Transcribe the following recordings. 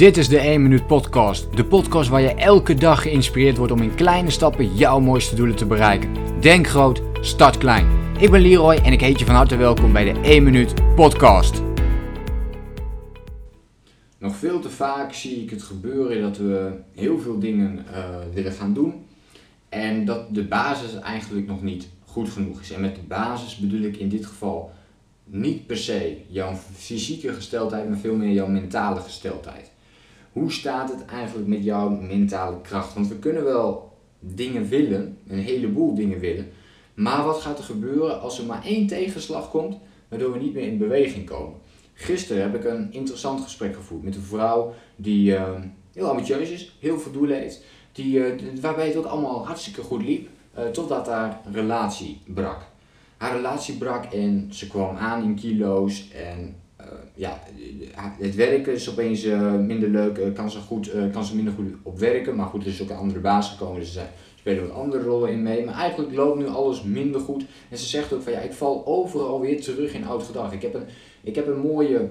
Dit is de 1 Minuut Podcast. De podcast waar je elke dag geïnspireerd wordt om in kleine stappen jouw mooiste doelen te bereiken. Denk groot, start klein. Ik ben Leroy en ik heet je van harte welkom bij de 1 Minuut Podcast. Nog veel te vaak zie ik het gebeuren dat we heel veel dingen uh, willen gaan doen. En dat de basis eigenlijk nog niet goed genoeg is. En met de basis bedoel ik in dit geval niet per se jouw fysieke gesteldheid, maar veel meer jouw mentale gesteldheid. Hoe staat het eigenlijk met jouw mentale kracht? Want we kunnen wel dingen willen, een heleboel dingen willen, maar wat gaat er gebeuren als er maar één tegenslag komt, waardoor we niet meer in beweging komen? Gisteren heb ik een interessant gesprek gevoerd met een vrouw die uh, heel ambitieus is, heel veel doelen heeft, die, uh, waarbij het ook allemaal hartstikke goed liep, uh, totdat haar relatie brak haar relatie brak en ze kwam aan in kilo's en ja, het werken is opeens uh, minder leuk, uh, kan, ze goed, kan ze minder goed op werken, maar goed, er is ook een andere baas gekomen, dus ze spelen wat andere rollen in mee. Maar eigenlijk loopt nu alles minder goed en ze zegt ook van ja, ik val overal weer terug in oud gedrag. Ik heb een, ik heb een mooie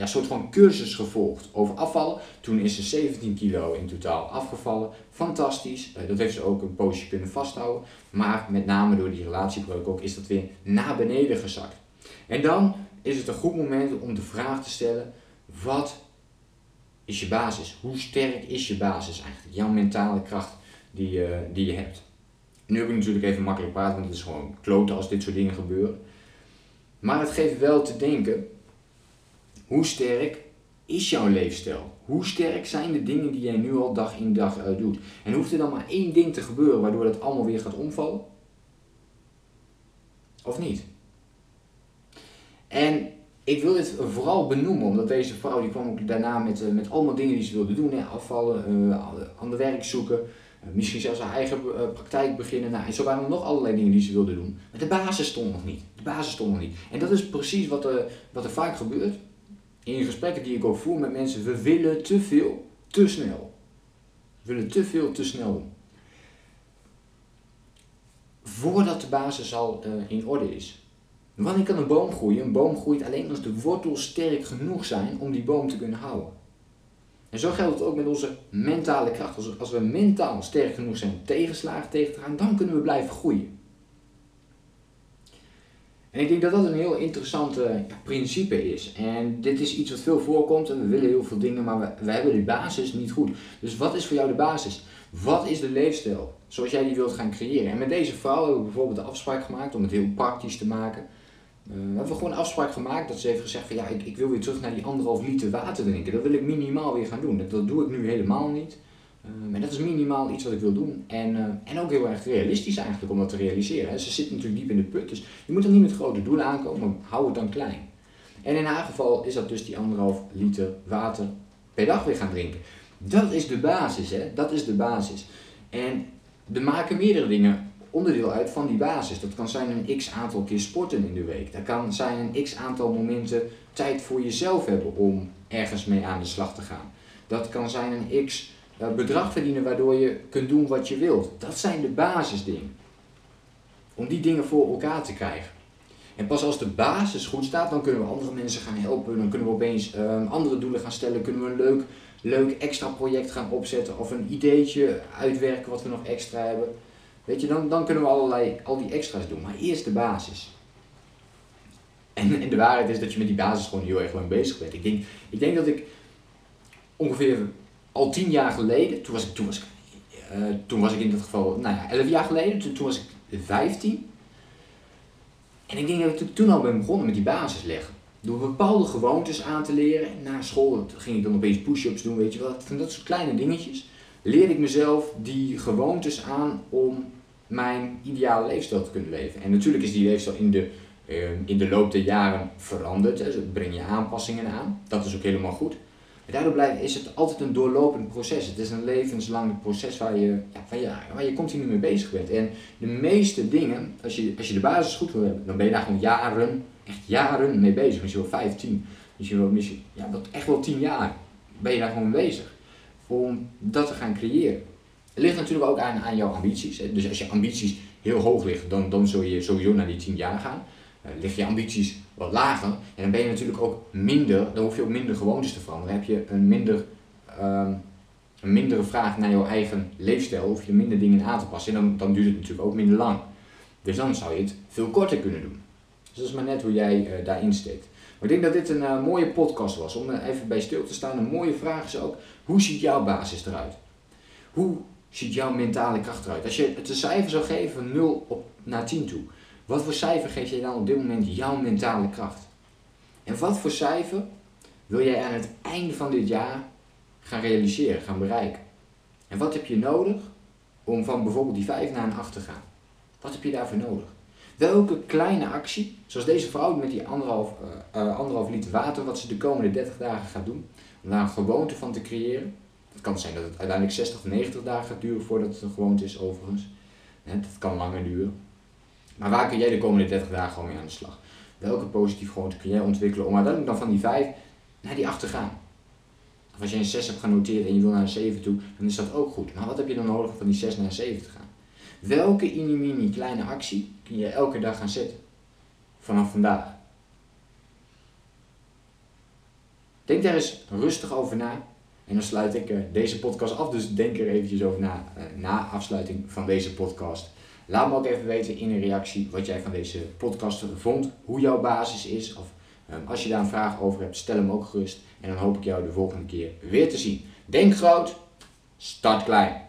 ja, soort van cursus gevolgd over afvallen. Toen is ze 17 kilo in totaal afgevallen. Fantastisch. Dat heeft ze ook een poosje kunnen vasthouden. Maar met name door die relatiebreuk ook is dat weer naar beneden gezakt. En dan is het een goed moment om de vraag te stellen: wat is je basis? Hoe sterk is je basis eigenlijk? Jouw mentale kracht die, uh, die je hebt. Nu heb ik natuurlijk even makkelijk praten, want het is gewoon kloten als dit soort dingen gebeuren. Maar het geeft wel te denken hoe sterk is jouw leefstijl? Hoe sterk zijn de dingen die jij nu al dag in dag uit doet? En hoeft er dan maar één ding te gebeuren waardoor dat allemaal weer gaat omvallen? Of niet? En ik wil dit vooral benoemen, omdat deze vrouw die kwam ook daarna met, uh, met allemaal dingen die ze wilde doen. Hè, afvallen, uh, ander werk zoeken, uh, misschien zelfs haar eigen praktijk beginnen. Nou, en zo waren er nog allerlei dingen die ze wilde doen. Maar de basis stond nog niet. De basis stond nog niet. En dat is precies wat, wat er vaak gebeurt in gesprekken die ik ook voer met mensen, we willen te veel, te snel. We willen te veel, te snel doen. Voordat de basis al in orde is. Wanneer kan een boom groeien? Een boom groeit alleen als de wortels sterk genoeg zijn om die boom te kunnen houden. En zo geldt het ook met onze mentale kracht. Als, we mentaal sterk genoeg zijn om tegenslagen tegen te gaan, dan kunnen we blijven groeien. En ik denk dat dat een heel interessant principe is. En dit is iets wat veel voorkomt en we willen heel veel dingen, maar we, hebben die basis niet goed. Dus wat is voor jou de basis? Wat is de leefstijl zoals jij die wilt gaan creëren? En met deze vrouw hebben we bijvoorbeeld de afspraak gemaakt om het heel praktisch te maken. Uh, we hebben gewoon een afspraak gemaakt dat ze heeft gezegd van ja, ik, ik wil weer terug naar die anderhalf liter water drinken. Dat wil ik minimaal weer gaan doen. Dat, doe ik nu helemaal niet. Uh, maar dat is minimaal iets wat ik wil doen. En, uh, en ook heel erg realistisch eigenlijk om dat te realiseren. Ze zit natuurlijk diep in de put, dus je moet er niet met grote doelen aankomen, hou het dan klein. En in haar geval is dat dus die anderhalf liter water per dag weer gaan drinken. Dat is de basis, hè? Dat is de basis. En er maken meerdere dingen onderdeel uit van die basis. Dat kan zijn een x aantal keer sporten in de week. Dat kan zijn een x aantal momenten tijd voor jezelf hebben om ergens mee aan de slag te gaan. Dat kan zijn een x uh, bedrag verdienen waardoor je kunt doen wat je wilt. Dat zijn de basisdingen. Om die dingen voor elkaar te krijgen. En pas als de basis goed staat, dan kunnen we andere mensen gaan helpen. Dan kunnen we opeens uh, andere doelen gaan stellen. Kunnen we een leuk, leuk extra project gaan opzetten. Of een ideetje uitwerken wat we nog extra hebben. Weet je, dan, dan kunnen we allerlei, al die extra's doen. Maar eerst de basis. En, en de waarheid is dat je met die basis gewoon heel erg lang bezig bent. Ik denk, ik denk dat ik ongeveer al tien jaar geleden, toen was ik, toen was ik, uh, toen was ik in dat geval, nou ja, elf jaar geleden, toen, toen was ik 15. En ik denk dat ik toen al ben begonnen met die basis leggen. Door bepaalde gewoontes aan te leren. Na school ging ik dan opeens push-ups doen, weet je wel. Van dat soort kleine dingetjes. Leerde ik mezelf die gewoontes aan om mijn ideale leefstijl te kunnen leven. En natuurlijk is die leefstijl in de, uh, in de loop der jaren veranderd. Dus breng je aanpassingen aan. Dat is ook helemaal goed daardoor blijft, is het altijd een doorlopend proces. Het is een levenslang proces waar je, ja, waar je, waar je continu mee bezig bent. En de meeste dingen, als je, als je de basis goed wil hebben, dan ben je daar gewoon jaren, echt jaren mee bezig. Misschien wel 15, misschien wel, misschien, ja, echt wel 10 jaar ben je daar gewoon mee bezig. Om dat te gaan creëren. Het ligt natuurlijk ook aan, aan jouw ambities. Dus als je ambities heel hoog liggen, dan, dan zul je sowieso naar die 10 jaar gaan. Uh, je ambities wat lager, en dan ben je natuurlijk ook minder, dan hoef je ook minder gewoontes te veranderen. Dan heb je een minder ehm, een mindere vraag naar jouw eigen leefstijl, hoef je minder dingen aan te passen. En dan, dan duurt het natuurlijk ook minder lang. Dus dan zou je het veel korter kunnen doen. Dus dat is maar net hoe jij uh, daarin steekt. Maar ik denk dat dit een uh, mooie podcast was om er even bij stil te staan. Een mooie vraag is ook, hoe ziet jouw basis eruit? Hoe ziet jouw mentale kracht eruit? Als je het een cijfer zou geven van 0 op, naar 10 toe, wat voor cijfer geef je dan op dit moment jouw mentale kracht? En wat voor cijfer wil jij aan het einde van dit jaar gaan realiseren, gaan bereiken. En wat heb je nodig om van bijvoorbeeld die 5 naar een 8 te gaan? Wat heb je daarvoor nodig? Welke kleine actie, zoals deze vrouw met die anderhalf, uh, uh, anderhalf liter water, wat ze de komende 30 dagen gaat doen, om daar een gewoonte van te creëren. Het kan zijn dat het uiteindelijk 60 of 90 dagen gaat duren voordat het een gewoonte is, overigens. Dat kan langer duren. Maar waar kun jij de komende 30 dagen gewoon mee aan de slag? Welke positieve gewoonte kun jij ontwikkelen om uiteindelijk dan van die 5 naar die 8 te gaan? Of als je een 6 hebt genoteerd en je wil naar een 7 toe, dan is dat ook goed. Maar wat heb je dan nodig om van die 6 naar een 7 te gaan? Welke mini kleine actie kun je elke dag gaan zetten? Vanaf vandaag. Denk daar eens rustig over na. En dan sluit ik uh, deze podcast af. Dus denk er eventjes over na, uh, na afsluiting van deze podcast. Laat me ook even weten in een reactie wat jij van deze podcast vond. Hoe jouw basis is. Of um, als je daar een vraag over hebt, stel hem ook gerust. En dan hoop ik jou de volgende keer weer te zien. Denk groot, start klein.